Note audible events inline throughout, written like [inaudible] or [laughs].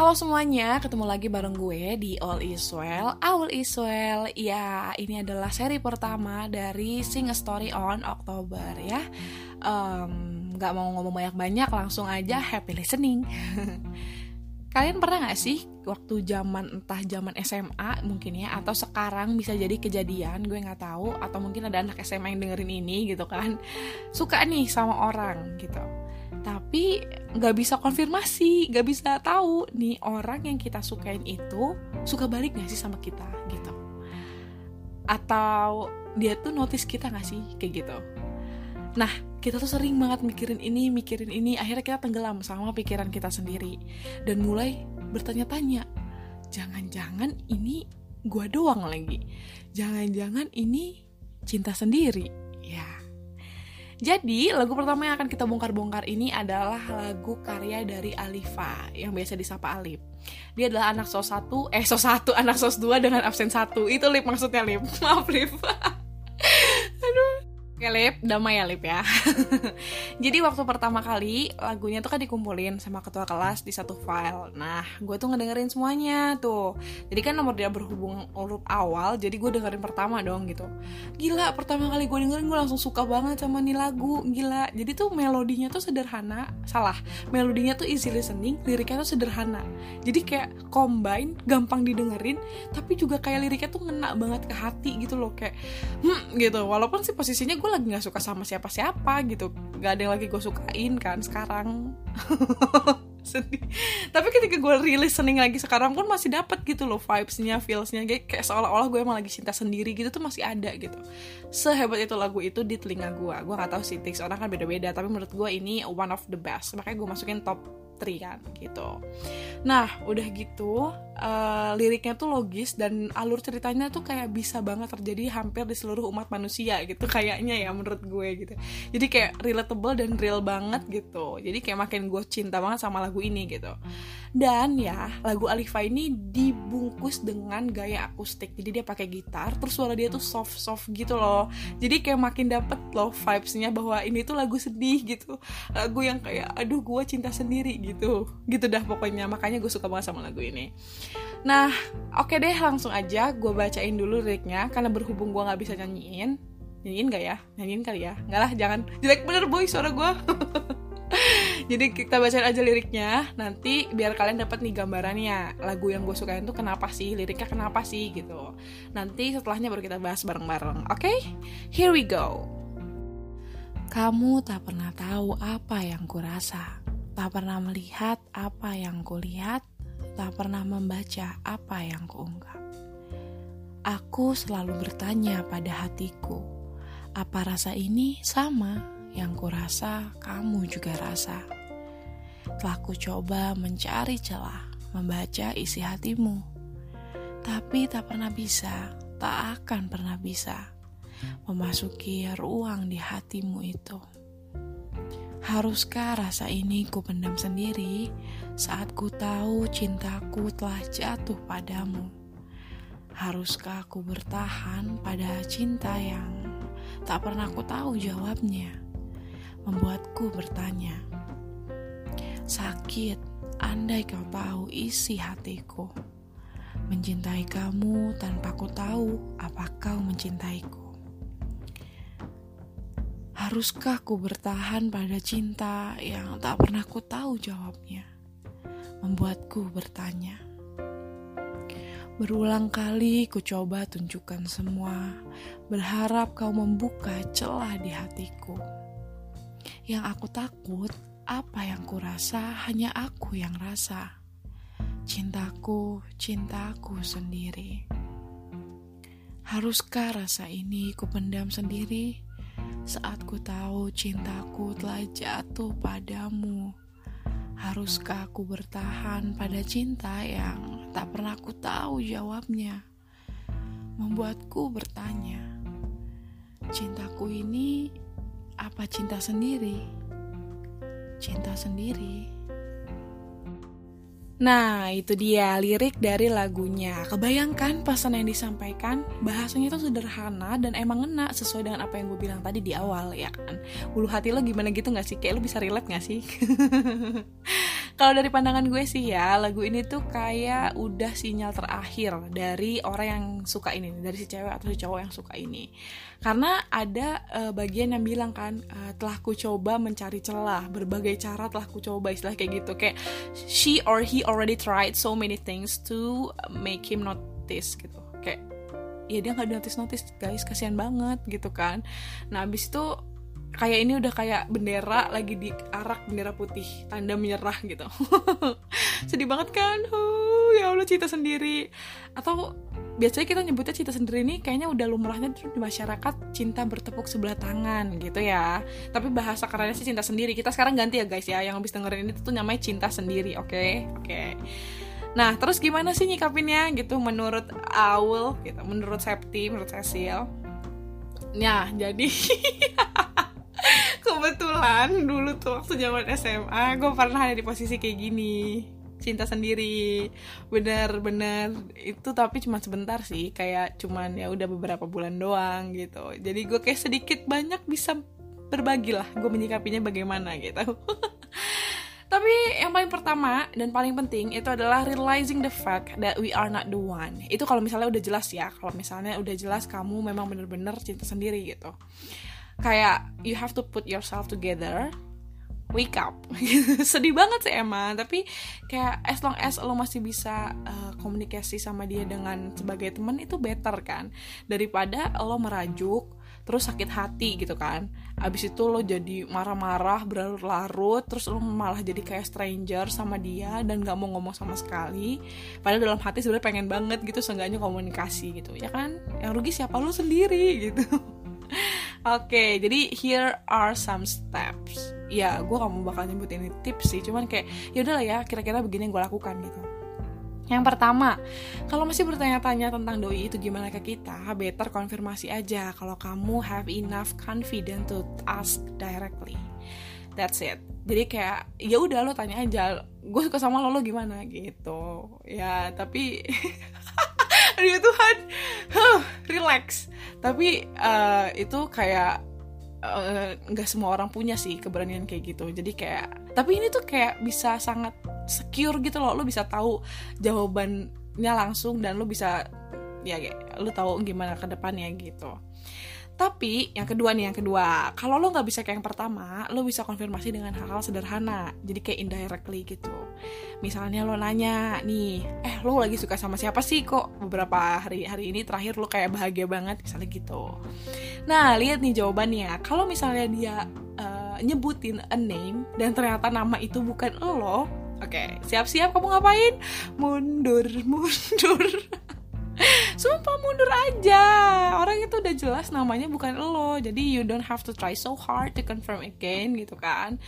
Halo semuanya, ketemu lagi bareng gue di All Is Well, All Is Well. Ya, ini adalah seri pertama dari Sing a Story on Oktober ya. Um, gak mau ngomong banyak-banyak, langsung aja happy listening. [laughs] Kalian pernah gak sih waktu zaman entah zaman SMA mungkin ya atau sekarang bisa jadi kejadian gue nggak tahu atau mungkin ada anak SMA yang dengerin ini gitu kan suka nih sama orang gitu tapi nggak bisa konfirmasi nggak bisa tahu nih orang yang kita sukain itu suka balik gak sih sama kita gitu. Atau dia tuh notice kita gak sih kayak gitu. Nah kita tuh sering banget mikirin ini, mikirin ini, akhirnya kita tenggelam sama pikiran kita sendiri. Dan mulai bertanya-tanya, jangan-jangan ini gua doang lagi, jangan-jangan ini cinta sendiri, ya. Jadi lagu pertama yang akan kita bongkar-bongkar ini adalah lagu karya dari Alifa yang biasa disapa Alip. Dia adalah anak sos satu, eh sos satu, anak sos dua dengan absen satu. Itu Lip maksudnya Lip. [laughs] Maaf Lip. Oke Lip, damai ya Lip ya. [laughs] Jadi waktu pertama kali lagunya tuh kan dikumpulin sama ketua kelas di satu file. Nah gue tuh ngedengerin semuanya tuh. Jadi kan nomor dia berhubung urut awal Jadi gue dengerin pertama dong gitu. Gila pertama kali gue dengerin gue langsung suka banget sama nih lagu. Gila. Jadi tuh melodinya tuh sederhana. Salah. Melodinya tuh easy listening Liriknya tuh sederhana. Jadi kayak combine Gampang didengerin Tapi juga kayak liriknya tuh ngena banget ke hati gitu loh. Kayak hmm gitu. Walaupun sih posisinya gue lagi nggak suka sama siapa-siapa gitu. Nggak ada yang lagi gue sukain kan sekarang. [laughs] Sedih. Tapi ketika gue rilis listening lagi sekarang pun masih dapat gitu loh vibesnya feelsnya. Kayak, kayak seolah-olah gue emang lagi cinta sendiri gitu tuh masih ada gitu. Sehebat itu lagu itu di telinga gue gue nggak tahu sih tics orang kan beda-beda. Tapi menurut gue ini one of the best. Makanya gue masukin top 3 kan gitu. Nah udah gitu uh, liriknya tuh logis dan alur ceritanya tuh kayak bisa banget terjadi hampir di seluruh umat manusia gitu kayaknya ya menurut gue gitu. Jadi kayak relatable dan real banget gitu. Jadi kayak makin gue cinta banget sama lagu ini gitu. Dan ya lagu Alifa ini dibungkus dengan gaya akustik. Jadi dia pakai gitar terus suara dia tuh soft soft gitu loh. Jadi kayak makin dapet loh vibesnya bahwa ini tuh lagu sedih gitu. Lagu yang kayak aduh gue cinta sendiri gitu gitu dah pokoknya makanya gue suka banget sama lagu ini Nah, oke okay deh langsung aja gue bacain dulu liriknya karena berhubung gue nggak bisa nyanyiin. Nyanyiin gak ya? Nyanyiin kali ya? Nggak lah, jangan. Jelek bener boy suara gue. [laughs] Jadi kita bacain aja liriknya, nanti biar kalian dapat nih gambarannya lagu yang gue sukain tuh kenapa sih, liriknya kenapa sih gitu. Nanti setelahnya baru kita bahas bareng-bareng, oke? Okay? Here we go. Kamu tak pernah tahu apa yang kurasa, tak pernah melihat apa yang kulihat, tak pernah membaca apa yang kuungkap. Aku selalu bertanya pada hatiku, apa rasa ini sama yang kurasa kamu juga rasa. Telah ku coba mencari celah, membaca isi hatimu. Tapi tak pernah bisa, tak akan pernah bisa memasuki ruang di hatimu itu. Haruskah rasa ini ku pendam sendiri saat ku tahu cintaku telah jatuh padamu? Haruskah ku bertahan pada cinta yang tak pernah ku tahu jawabnya? Membuatku bertanya, sakit andai kau tahu isi hatiku. Mencintai kamu tanpa ku tahu apa kau mencintaiku. Haruskah ku bertahan pada cinta yang tak pernah ku tahu jawabnya? Membuatku bertanya. Berulang kali ku coba tunjukkan semua, berharap kau membuka celah di hatiku. Yang aku takut, apa yang ku rasa hanya aku yang rasa. Cintaku, cintaku sendiri. Haruskah rasa ini ku pendam sendiri? Saat ku tahu cintaku telah jatuh padamu. Haruskah aku bertahan pada cinta yang tak pernah ku tahu jawabnya? Membuatku bertanya, cintaku ini apa cinta sendiri? Cinta sendiri. Nah, itu dia lirik dari lagunya. Kebayangkan pesan yang disampaikan, bahasanya itu sederhana dan emang ngena sesuai dengan apa yang gue bilang tadi di awal, ya kan? Ulu hati lo gimana gitu gak sih? Kayak lo bisa relate gak sih? [laughs] kalau dari pandangan gue sih ya lagu ini tuh kayak udah sinyal terakhir dari orang yang suka ini dari si cewek atau si cowok yang suka ini. Karena ada uh, bagian yang bilang kan uh, telah ku coba mencari celah berbagai cara telah ku coba istilah kayak gitu. Kayak she or he already tried so many things to make him notice gitu. Kayak ya dia nggak notice notice guys kasihan banget gitu kan. Nah abis itu kayak ini udah kayak bendera lagi di arak bendera putih tanda menyerah gitu [laughs] sedih banget kan huh, ya allah cinta sendiri atau biasanya kita nyebutnya cinta sendiri ini kayaknya udah lumrahnya di masyarakat cinta bertepuk sebelah tangan gitu ya tapi bahasa kerennya sih cinta sendiri kita sekarang ganti ya guys ya yang habis dengerin ini tuh namanya cinta sendiri oke okay? oke okay. Nah, terus gimana sih nyikapinnya gitu menurut Aul gitu, menurut Septi, menurut Cecil? Nah, jadi [laughs] kebetulan dulu tuh waktu zaman SMA gue pernah ada di posisi kayak gini. Cinta sendiri. Bener-bener itu tapi cuma sebentar sih. Kayak cuman ya udah beberapa bulan doang gitu. Jadi gue kayak sedikit banyak bisa berbagi lah gue menyikapinya bagaimana gitu. [laughs] Tapi yang paling pertama dan paling penting itu adalah realizing the fact that we are not the one. Itu kalau misalnya udah jelas ya. Kalau misalnya udah jelas kamu memang bener-bener cinta sendiri gitu kayak you have to put yourself together wake up. [laughs] Sedih banget sih emang tapi kayak as long as lo masih bisa uh, komunikasi sama dia dengan sebagai teman itu better kan. Daripada lo merajuk terus sakit hati gitu kan. Abis itu lo jadi marah-marah berlarut-larut terus lo malah jadi kayak stranger sama dia dan gak mau ngomong sama sekali. Padahal dalam hati sebenarnya pengen banget gitu seenggaknya komunikasi gitu. Ya kan? Yang rugi siapa? Lo sendiri gitu [laughs] okay, jadi here are some steps. Ya, gue gak mau bakal nyebut ini tips sih, cuman kayak ya udahlah ya, kira-kira begini yang gue lakukan gitu. Yang pertama, kalau masih bertanya-tanya tentang doi itu gimana ke kita, better konfirmasi aja kalau kamu have enough confidence to ask directly. That's it. Jadi kayak ya udah lo tanya aja, gue suka sama lo lo gimana gitu. Ya tapi [laughs] aduh Tuhan. Huh, relax. Tapi uh, itu kayak eh, nggak uh, semua orang punya sih keberanian kayak gitu. Jadi kayak tapi ini tuh kayak bisa sangat secure gitu loh. Lo bisa tahu jawabannya langsung dan lo bisa ya lo tahu gimana ke depannya gitu. Tapi yang kedua nih yang kedua, kalau lo nggak bisa kayak yang pertama, lo bisa konfirmasi dengan hal-hal sederhana, jadi kayak indirectly gitu. Misalnya lo nanya nih, eh lo lagi suka sama siapa sih kok beberapa hari hari ini terakhir lo kayak bahagia banget misalnya gitu. Nah lihat nih jawabannya, kalau misalnya dia uh, nyebutin a name dan ternyata nama itu bukan lo, oke okay, siap-siap kamu ngapain? Mundur, [laughs] mundur. Sumpah mundur aja. Orang itu udah jelas namanya bukan lo. Jadi you don't have to try so hard to confirm again gitu kan.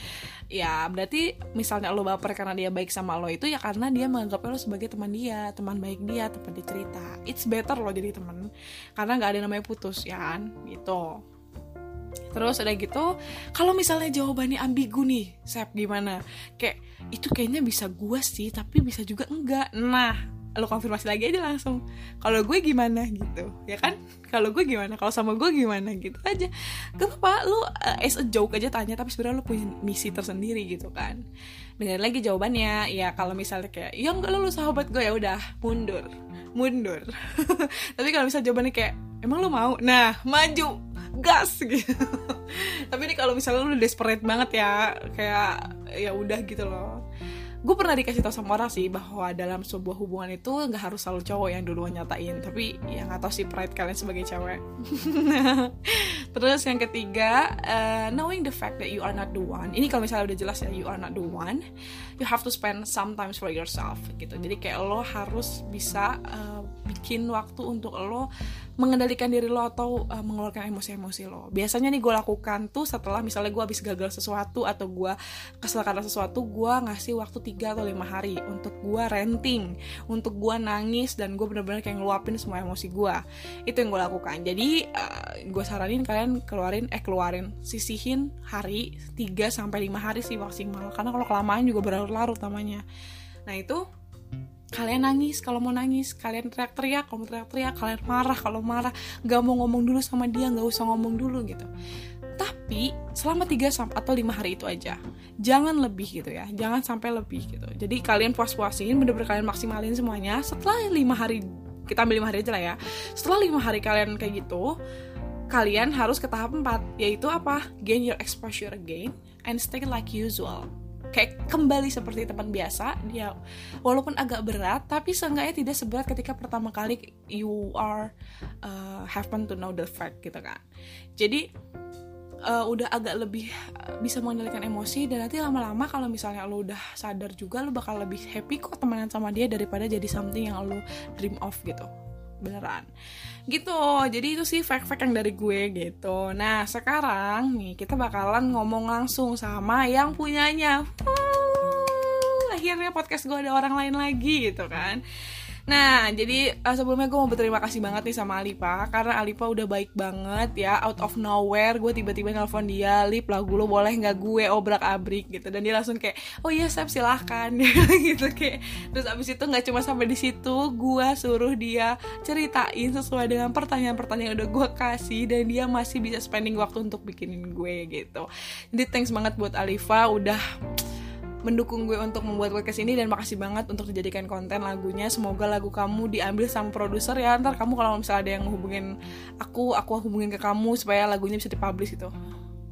Ya berarti misalnya lo baper karena dia baik sama lo itu Ya karena dia menganggap lo sebagai teman dia Teman baik dia, teman dia cerita. It's better lo jadi teman Karena gak ada namanya putus ya kan? Gitu. Terus ada gitu, kalau misalnya jawabannya ambigu nih, Sep gimana? Kayak itu kayaknya bisa gue sih, tapi bisa juga enggak. Nah, lo konfirmasi lagi aja langsung. Kalau gue gimana gitu ya kan? Kalau gue gimana? Kalau sama gue gimana? Gitu aja. Gak apa lo uh, as a joke aja tanya tapi sebenarnya lo punya misi tersendiri gitu kan. Dengan lagi jawabannya. Ya kalau misalnya kayak ya enggak lo, lo sahabat gue ya udah mundur. Mundur. [laughs] Tapi kalau misalnya jawabannya kayak emang lo mau? Nah maju. Gas [laughs] gitu. Tapi ini kalau misalnya lo desperate banget ya kayak ya udah gitu loh gue pernah dikasih tau sama orang sih bahwa dalam sebuah hubungan itu nggak harus selalu cowok yang duluan nyatain. Tapi ya nggak tau sih pride kalian sebagai cewek. [laughs] Terus yang ketiga uh, knowing the fact that you are not the one. Ini kalau misalnya udah jelas ya you are not the one you have to spend some time for yourself gitu. Jadi kayak lo harus bisa uh, bikin waktu untuk lo mengendalikan diri lo atau uh, mengeluarkan emosi-emosi lo. Biasanya nih gue lakukan tuh setelah misalnya gue habis gagal sesuatu atau gue kesel karena sesuatu, gue ngasih waktu 3 atau lima hari untuk gue renting, untuk gue nangis dan gue bener-bener kayak ngeluapin semua emosi gue. Itu yang gue lakukan. Jadi uh, eh, gue saranin kalian keluarin eh keluarin sisihin hari 3 sampai lima hari sih maksimal. Karena kalau kelamaan juga berlarut-larut namanya. Nah itu kalian nangis kalau mau nangis kalian teriak-teriak kalau mau teriak-teriak kalian marah kalau marah gak mau ngomong dulu sama dia gak usah ngomong dulu gitu happy selama 3 sampai atau 5 hari itu aja. Jangan lebih gitu ya. Jangan sampai lebih gitu. Jadi kalian puas-puasin bener-bener kalian maksimalin semuanya. Setelah 5 hari kita ambil 5 hari aja lah ya. Setelah 5 hari kalian kayak gitu, kalian harus ke tahap 4 yaitu apa? Gain your exposure again and stay like usual kayak kembali seperti teman biasa dia walaupun agak berat tapi seenggaknya tidak seberat ketika pertama kali you are uh, happen to know the fact gitu kan. Jadi uh, udah agak lebih uh, bisa mengendalikan emosi dan nanti lama-lama kalau misalnya lo udah sadar juga lo bakal lebih happy kok temenan sama dia daripada jadi something yang lo dream of gitu beneran. Gitu jadi itu sih fact-fact yang dari gue gitu. Nah sekarang nih kita bakalan ngomong langsung sama yang punyanya. Uh, akhirnya podcast gue ada orang lain lagi gitu kan Nah, jadi uh, sebelumnya gue mau berterima kasih banget nih sama Alipa Karena Alipa udah baik banget ya Out of nowhere gue tiba-tiba nelfon dia Lip lagu lo boleh nggak gue obrak-abrik? Gitu. Dan dia langsung kayak, oh iya Sep silahkan. [laughs] Gitu kayak Terus abis itu nggak cuma sampai di situ Gue suruh dia ceritain sesuai dengan pertanyaan-pertanyaan yang udah gue kasih Dan dia masih bisa spending waktu untuk bikinin gue gitu. Jadi thanks banget buat Alifa udah mendukung gue untuk membuat podcast ini dan makasih banget untuk dijadikan konten lagunya. Semoga lagu kamu diambil sama produser ya. Ntar kamu kalau misalnya ada yang hubungin aku aku hubungin ke kamu supaya lagunya bisa dipublish gitu.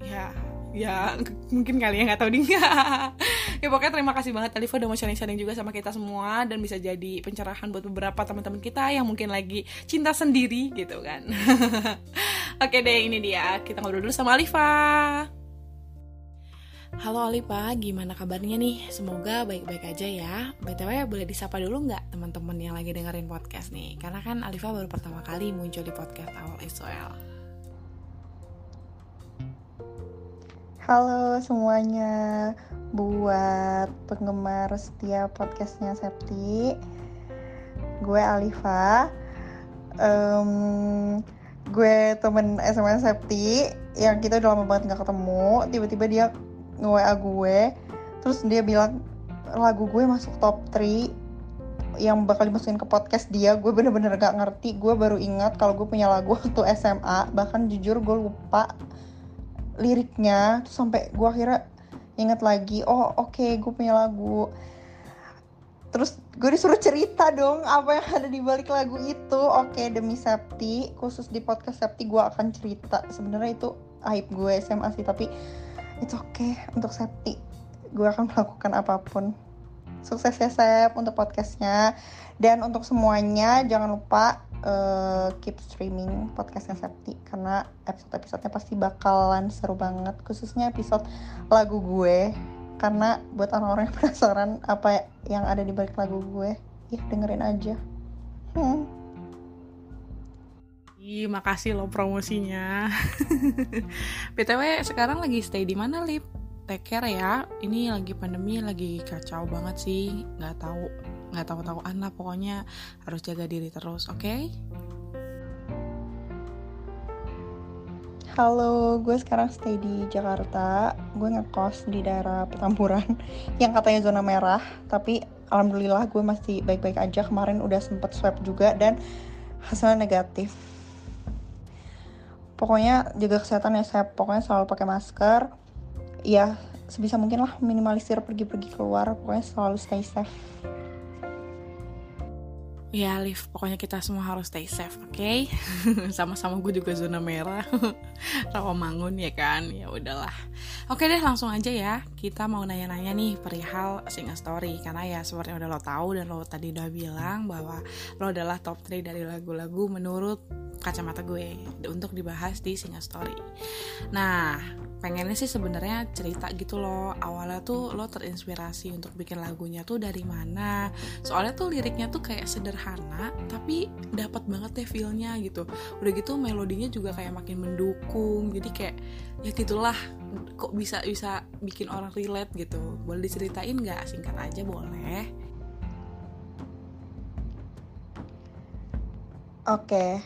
Ya ya mungkin kalian nggak tahu ding. [laughs] Ya pokoknya terima kasih banget Alifa udah mau sharing-sharing juga sama kita semua dan bisa jadi pencerahan buat beberapa teman-teman kita yang mungkin lagi cinta sendiri gitu kan. [laughs] Oke deh ini dia. Kita ngobrol dulu sama Alifa Halo Alipa, gimana kabarnya nih? Semoga baik-baik aja ya. BTW boleh disapa dulu nggak teman-teman yang lagi dengerin podcast nih? Karena kan Alifa baru pertama kali muncul di podcast awal SOL. Halo semuanya, buat penggemar setiap podcastnya Septi, gue Alifa, um, gue temen SMA Septi yang kita udah lama banget gak ketemu, tiba-tiba dia nge-WA gue terus dia bilang lagu gue masuk top 3 yang bakal dimasukin ke podcast dia. Gue bener-bener gak ngerti gue baru ingat kalau gue punya lagu waktu SMA bahkan jujur gue lupa liriknya terus sampai gue akhirnya inget lagi oh oke okay, gue punya lagu. Terus gue disuruh cerita dong apa yang ada di balik lagu itu. Oke okay, demi Septi khusus di podcast Septi gue akan cerita. Sebenarnya itu aib gue SMA sih tapi it's okay untuk Septi gue akan melakukan apa pun. Sukses ya Sep untuk podcastnya. Dan untuk semuanya jangan lupa uh, keep streaming podcastnya Septi karena episode-episodenya pasti bakalan seru banget khususnya episode lagu gue. Karena buat orang-orang yang penasaran apa yang ada di balik lagu gue ya dengerin aja. Hmm. Ih, makasih lo promosinya. [laughs] BTW sekarang lagi stay di mana, Lip? Take care ya. Ini lagi pandemi, lagi kacau banget sih. Nggak tahu, nggak tahu tahu anak. Pokoknya harus jaga diri terus, oke? Okay? Halo, gue sekarang stay di Jakarta. Gue ngekos di daerah Petamburan [laughs] yang katanya zona merah, tapi alhamdulillah gue masih baik-baik aja. Kemarin udah sempet swab juga dan hasilnya negatif pokoknya jaga kesehatan ya saya pokoknya selalu pakai masker. Ya sebisa mungkin lah minimalisir pergi-pergi keluar. Pokoknya selalu stay safe Ya, Liv, pokoknya kita semua harus stay safe, oke? Okay? [laughs] Sama-sama gue juga zona merah. [laughs] Rawamangun ya kan? Ya udahlah. Oke deh, langsung aja ya. Kita mau nanya-nanya nih perihal single story karena ya seperti udah lo tahu dan lo tadi udah bilang bahwa lo adalah top 3 dari lagu-lagu menurut kacamata gue untuk dibahas di single story. Nah, pengennya sih sebenarnya cerita gitu loh. Awalnya tuh lo terinspirasi untuk bikin lagunya tuh dari mana. Soalnya tuh liriknya tuh kayak sederhana tapi dapat banget deh feelnya gitu. Udah gitu melodinya juga kayak makin mendukung jadi kayak ya gitulah kok bisa bisa bikin orang relate gitu. Boleh diceritain nggak? Singkat aja boleh. Oke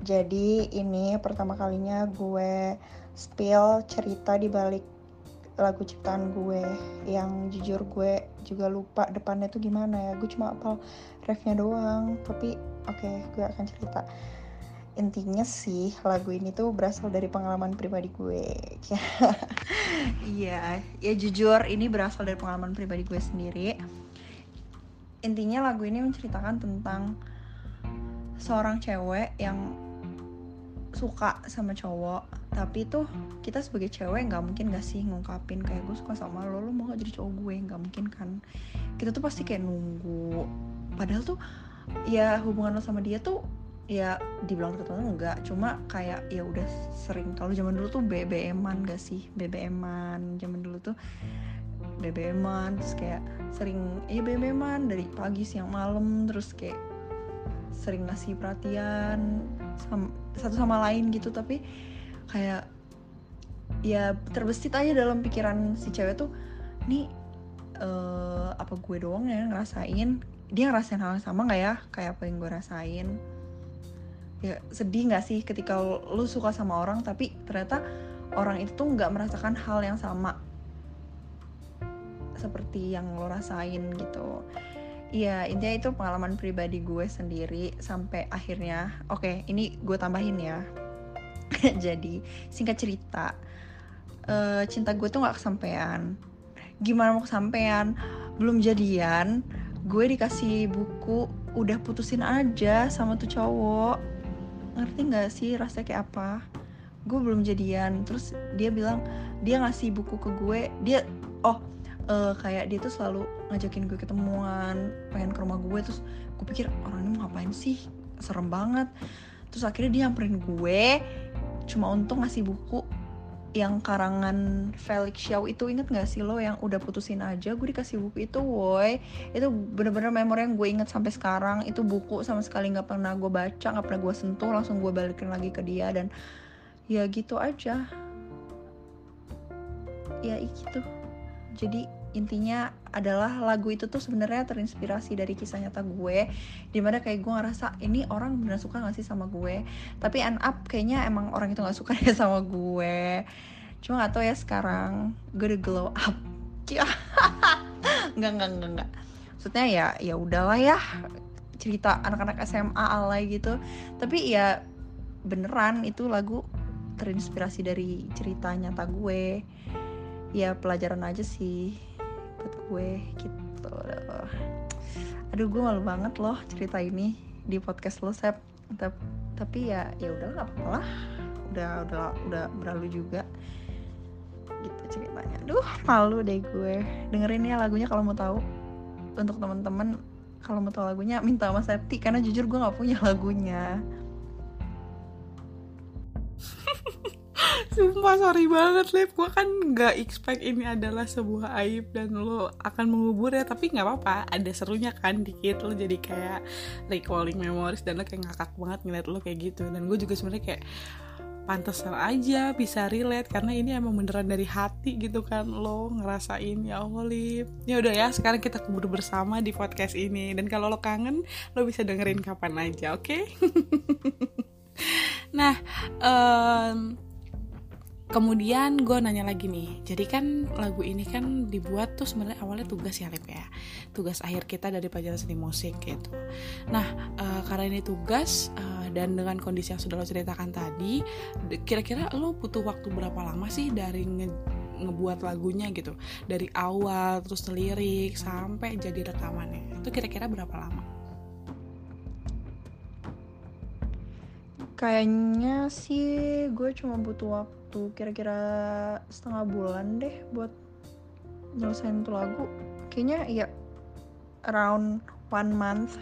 jadi ini pertama kalinya gue spill cerita di balik lagu ciptaan gue yang jujur gue juga lupa depannya tuh gimana ya. Gue cuma apal refnya doang tapi oke okay, gue akan cerita. Intinya sih lagu ini tuh berasal dari pengalaman pribadi gue. [laughs] Iya ya jujur ini berasal dari pengalaman pribadi gue sendiri. Intinya lagu ini menceritakan tentang seorang cewek yang suka sama cowok tapi tuh kita sebagai cewek nggak mungkin gak sih ngungkapin kayak gue suka sama lo lo mau gak jadi cowok gue? Nggak mungkin kan. Kita tuh pasti kayak nunggu. Padahal tuh ya hubungan lo sama dia tuh ya dibilang deket enggak cuma kayak ya udah sering. Kalau zaman dulu tuh BBM-an gak sih? BBM-an zaman dulu tuh BBM-an terus kayak sering ya BBM-an dari pagi siang malam terus kayak sering ngasih perhatian sama, satu sama lain gitu tapi kayak ya terbesit aja dalam pikiran si cewek tuh nih uh, apa gue doang ya ngerasain? Dia ngerasain hal yang sama nggak ya? Kayak apa yang gue rasain? Ya sedih nggak sih ketika lu suka sama orang tapi ternyata orang itu tuh nggak merasakan hal yang sama seperti yang lo rasain gitu Iya intinya itu pengalaman pribadi gue sendiri sampai akhirnya oke okay, ini gue tambahin ya. [laughs] Jadi singkat cerita uh, cinta gue tuh nggak kesampaian gimana mau kesampaian belum jadian gue dikasih buku udah putusin aja sama tuh cowok. Ngerti nggak sih rasanya kayak apa? Gue belum jadian terus dia bilang dia ngasih buku ke gue dia oh uh, kayak dia tuh selalu ngajakin gue ketemuan pengen ke rumah gue terus gue pikir orang ini mau ngapain sih? Serem banget. Terus akhirnya dia nyamperin gue cuma untuk ngasih buku yang karangan Felix Xiao itu. Inget gak sih lo yang udah putusin aja gue dikasih buku itu woi. Itu bener-bener memori yang gue inget sampai sekarang. Itu buku sama sekali nggak pernah gue baca nggak pernah gue sentuh langsung gue balikin lagi ke dia dan ya gitu aja. Ya gitu jadi intinya adalah lagu itu tuh sebenarnya terinspirasi dari kisah nyata gue di mana kayak gue ngerasa ini orang bener suka gak sih sama gue? Tapi end up kayaknya emang orang itu gak suka [laughs] ya sama gue. Cuma gak tau ya sekarang gue udah glow up. [laughs] Nggak nggak nggak nggak. Maksudnya ya ya udahlah ya cerita anak-anak SMA alay gitu. Tapi ya beneran itu lagu terinspirasi dari cerita nyata gue. Ya pelajaran aja sih gue gitu. Aduh gue malu banget loh cerita ini di podcast lo Sep. Tapi ya ya udah nggak apa-apa lah. Udah udah udah berlalu juga. Gitu ceritanya. Aduh malu deh gue. Dengerin ya lagunya kalau mau tahu. Untuk teman-teman kalau mau tahu lagunya minta sama Septi. Karena jujur gue nggak punya lagunya Sumpah sorry banget Lip. Gue kan gak expect ini adalah sebuah aib Dan lo akan mengubur ya Tapi gak apa-apa. Ada serunya kan dikit Lo jadi kayak recalling memories Dan lo kayak ngakak banget ngeliat lo kayak gitu. Dan gue juga sebenarnya kayak pantesan aja bisa relate karena ini emang beneran dari hati gitu kan lo ngerasain. Ya Allah Lip. Ya udah ya sekarang kita kubur bersama di podcast ini. Dan kalau lo kangen lo bisa dengerin kapan aja oke? Okay? [laughs] nah um, kemudian gue nanya lagi nih jadi kan lagu ini kan dibuat tuh sebenarnya awalnya tugas ya Lip ya. Tugas akhir kita dari pelajaran seni musik gitu. Nah uh, karena ini tugas uh, dan dengan kondisi yang sudah lo ceritakan tadi kira-kira lo butuh waktu berapa lama sih dari nge ngebuat lagunya gitu? Dari awal terus lirik sampai jadi rekamannya. Itu kira-kira berapa lama? Kayaknya sih gue cuma butuh waktu waktu kira-kira setengah bulan deh buat nyelesain tuh lagu. Kayaknya ya around one month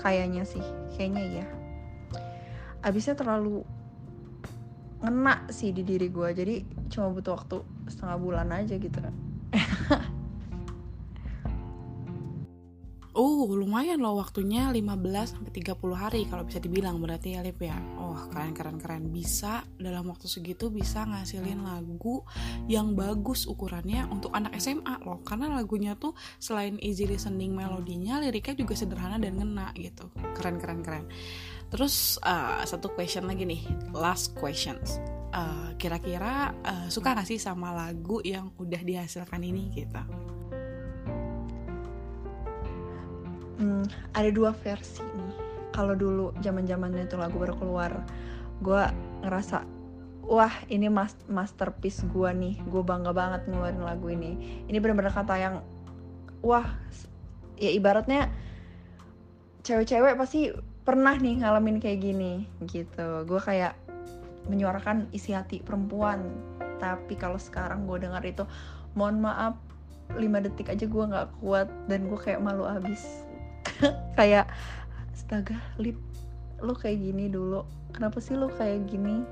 kayaknya sih kayaknya ya. Abisnya terlalu ngena sih di diri gue jadi cuma butuh waktu setengah bulan aja gitu [laughs] Oh, lumayan loh waktunya 15 sampai 30 hari kalau bisa dibilang berarti ya Lip ya. Oh, keren keren keren bisa dalam waktu segitu bisa ngasilin lagu yang bagus ukurannya untuk anak SMA loh. Karena lagunya tuh selain easy listening melodinya, liriknya juga sederhana dan ngena gitu. Keren keren keren. Terus uh, satu question lagi nih, last questions. Uh, kira-kira uh, suka gak sih sama lagu yang udah dihasilkan ini gitu? Hmm, ada dua versi nih. Kalau dulu zaman zamannya itu lagu baru keluar gue ngerasa wah ini mas masterpiece gue nih. Gue bangga banget ngeluarin lagu ini. Ini benar-benar kata yang wah ya ibaratnya cewek-cewek pasti pernah nih ngalamin kayak gini gitu. Gue kayak menyuarakan isi hati perempuan. Tapi kalau sekarang gue dengar itu mohon maaf 5 detik aja gue nggak kuat dan gue kayak malu abis [laughs] kayak astaga lip lo kayak gini dulu. Kenapa sih lo kayak gini?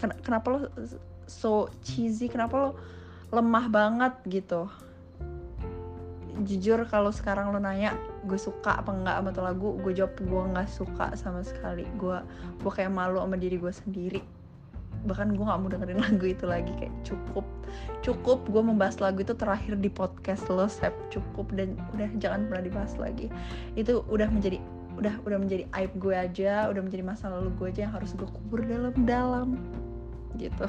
Ken kenapa lo so cheesy? Kenapa lo lemah banget? Gitu. Jujur kalau sekarang lo nanya gue suka apa enggak sama lagu? Gue jawab gue nggak suka sama sekali. Gue gue kayak malu sama diri gue sendiri bahkan gue nggak mau dengerin [laughs] lagu itu lagi kayak cukup cukup gue membahas lagu itu terakhir di podcast lo sep. Cukup dan udah jangan pernah dibahas lagi. Itu udah menjadi udah udah menjadi aib gue aja udah menjadi masa lalu gue aja yang harus gue kubur dalam-dalam. Gitu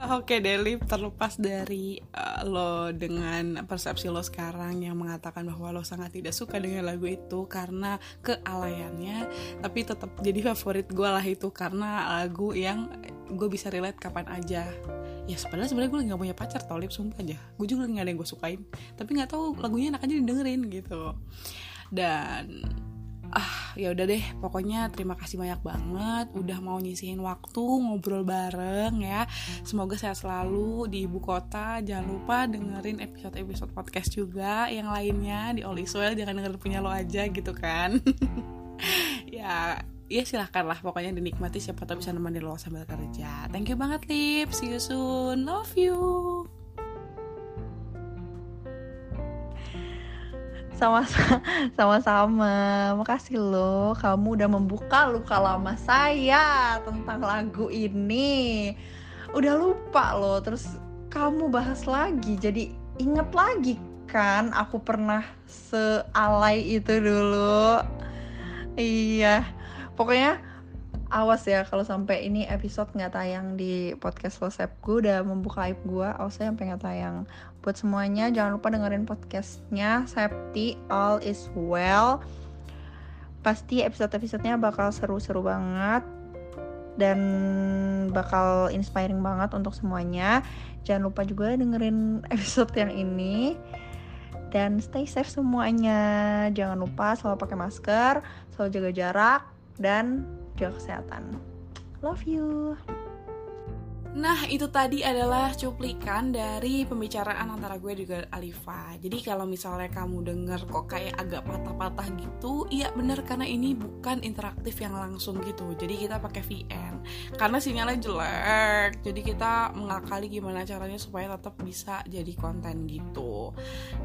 Oke Deli, terlepas dari uh, lo dengan persepsi lo sekarang yang mengatakan bahwa lo sangat tidak suka dengan lagu itu karena kealayannya, tapi tetap jadi favorit gue lah itu karena lagu yang gue bisa relate kapan aja. Ya sebenarnya sebenarnya gue nggak punya pacar tau lip sumpah aja. Gue juga nggak ada yang gue sukain, tapi nggak tahu lagunya enak aja didengerin gitu. Dan ah ya udah deh pokoknya terima kasih banyak banget udah mau nyisihin waktu ngobrol bareng ya. Semoga sehat selalu di ibu kota. Jangan lupa dengerin episode episode podcast juga yang lainnya di All Well jangan dengerin punya lo aja gitu kan. [laughs] Ya ya silahkan lah pokoknya dinikmati siapa tahu bisa nemenin lo sambil kerja. Thank you banget Lip. See you soon. Love you sama sama makasih loh kamu udah membuka luka lama saya tentang lagu ini. Udah lupa loh terus kamu bahas lagi. Jadi inget lagi kan aku pernah sealai itu dulu. Iya pokoknya awas ya kalau sampai ini episode nggak tayang di podcast Losep gue udah membuka aib gue awas ya sampai nggak tayang buat semuanya jangan lupa dengerin podcastnya. Septi All Is Well. Pasti episode-episodenya bakal seru-seru banget dan bakal inspiring banget untuk semuanya. Jangan lupa juga dengerin [laughs] episode yang ini. Dan stay safe semuanya. Jangan lupa selalu pakai masker selalu jaga jarak dan jaga kesehatan. Love you. Nah, itu tadi adalah cuplikan dari pembicaraan antara gue juga Alifa. Jadi kalau misalnya kamu denger kok kayak agak patah-patah gitu, iya bener karena ini bukan interaktif yang langsung gitu. Jadi kita pakai VN. Karena sinyalnya jelek. Jadi kita mengakali gimana caranya supaya tetap bisa jadi konten gitu.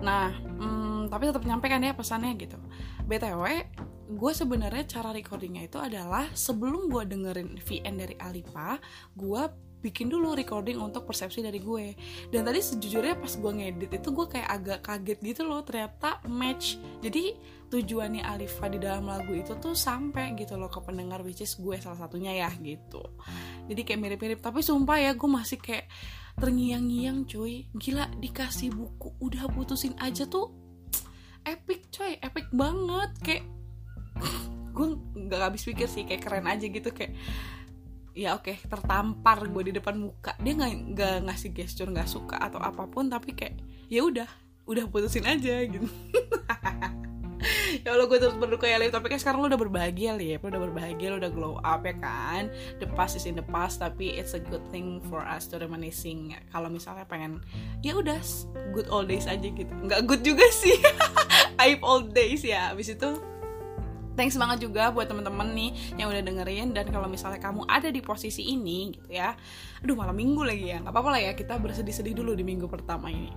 Nah, hmm, tapi tetap nyampe kan ya pesannya gitu. BTW, gue sebenarnya cara recordingnya itu adalah sebelum gue dengerin VN dari Alipa, gue bikin dulu recording untuk persepsi dari gue. Dan tadi sejujurnya pas gue ngedit itu gue kayak agak kaget gitu loh ternyata match. Jadi tujuannya Alifa di dalam lagu itu tuh sampai gitu loh ke pendengar which is gue salah satunya ya gitu. Jadi kayak mirip-mirip. Tapi sumpah ya gue masih kayak terngiang-ngiang cuy. Gila dikasih buku udah putusin aja tuh [tsk] epic coy. Epic banget. Kayak [tsk] gue nggak habis pikir sih kayak keren aja gitu kayak ya oke okay, tertampar gue di depan muka. Dia nggak nggak ngasih gesture nggak suka atau apa pun tapi kayak ya udah udah putusin aja gitu. [laughs] Ya Allah gue terus berduka ya tapi kan sekarang lo udah berbahagia li ya lo udah berbahagia lo udah glow up ya kan? The past is in the past tapi it's a good thing for us to reminiscing. Kalau misalnya pengen ya udah good old days aja gitu. Nggak good juga sih. [laughs] Aib old days ya. Abis itu thanks banget juga buat temen-temen nih yang udah dengerin. Dan kalau misalnya kamu ada di posisi ini gitu ya. Aduh malam minggu lagi ya. Nggak apa-apa lah ya kita bersedih-sedih dulu di minggu pertama ini.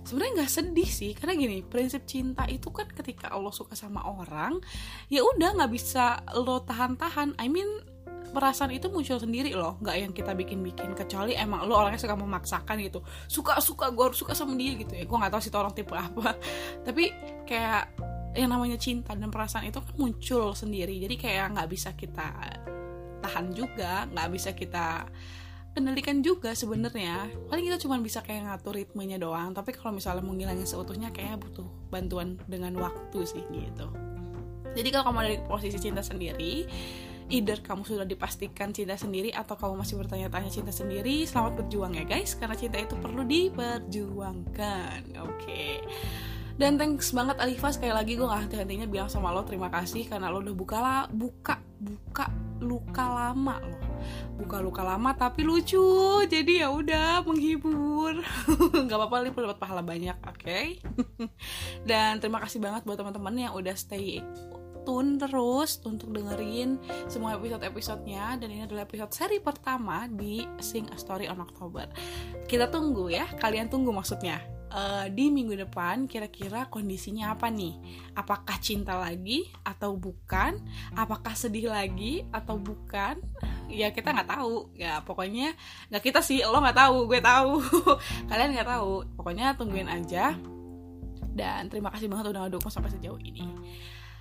Sebenarnya nggak sedih sih karena gini prinsip cinta itu kan ketika Allah suka sama orang ya udah nggak bisa lo tahan-tahan. I mean perasaan itu muncul sendiri loh. Nggak yang kita bikin-bikin kecuali emang lo orangnya suka memaksakan gitu. Suka suka gue harus suka sama dia gitu ya. Gue nggak tahu sih orang tipe apa. [laughs] Tapi kayak yang namanya cinta dan perasaan itu kan muncul sendiri. Jadi kayak nggak bisa kita tahan juga nggak bisa kita kendalikan juga sebenarnya. Paling kita cuma bisa kayak ngatur ritmenya doang. Tapi kalau misalnya mau ngilangin seutuhnya kayak butuh bantuan dengan waktu sih gitu. Jadi kalau kamu ada di posisi cinta sendiri either kamu sudah dipastikan cinta sendiri atau kamu masih bertanya-tanya cinta sendiri selamat berjuang ya guys karena cinta itu perlu diperjuangkan. Oke. okay. Dan thanks banget Alifa sekali lagi gue gak henti-hentinya bilang sama lo terima kasih karena lo udah buka lah buka buka luka lama lo buka luka lama tapi lucu jadi ya udah menghibur [laughs] nggak apa-apa nih dapat pahala banyak oke okay? [laughs] dan terima kasih banget buat teman-teman yang udah stay tune terus untuk dengerin semua episode-episodenya dan ini adalah episode seri pertama di Sing a Story on October. Kita tunggu ya, kalian tunggu maksudnya. Uh, di minggu depan kira-kira kondisinya apa nih? Apakah cinta lagi atau bukan? Apakah sedih lagi atau bukan? Ya kita nggak tahu. Ya pokoknya nggak kita sih, lo nggak tahu, gue tahu. [laughs] kalian nggak tahu. Pokoknya tungguin aja. Dan terima kasih banget udah ngedukung sampai sejauh ini.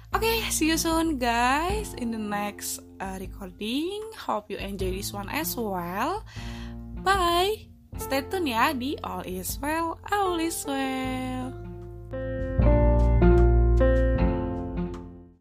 Oke, okay, see you soon guys in the next uh, recording. Hope you enjoy this one as well. Bye. Stay tune ya di All Is Well, All Is Well.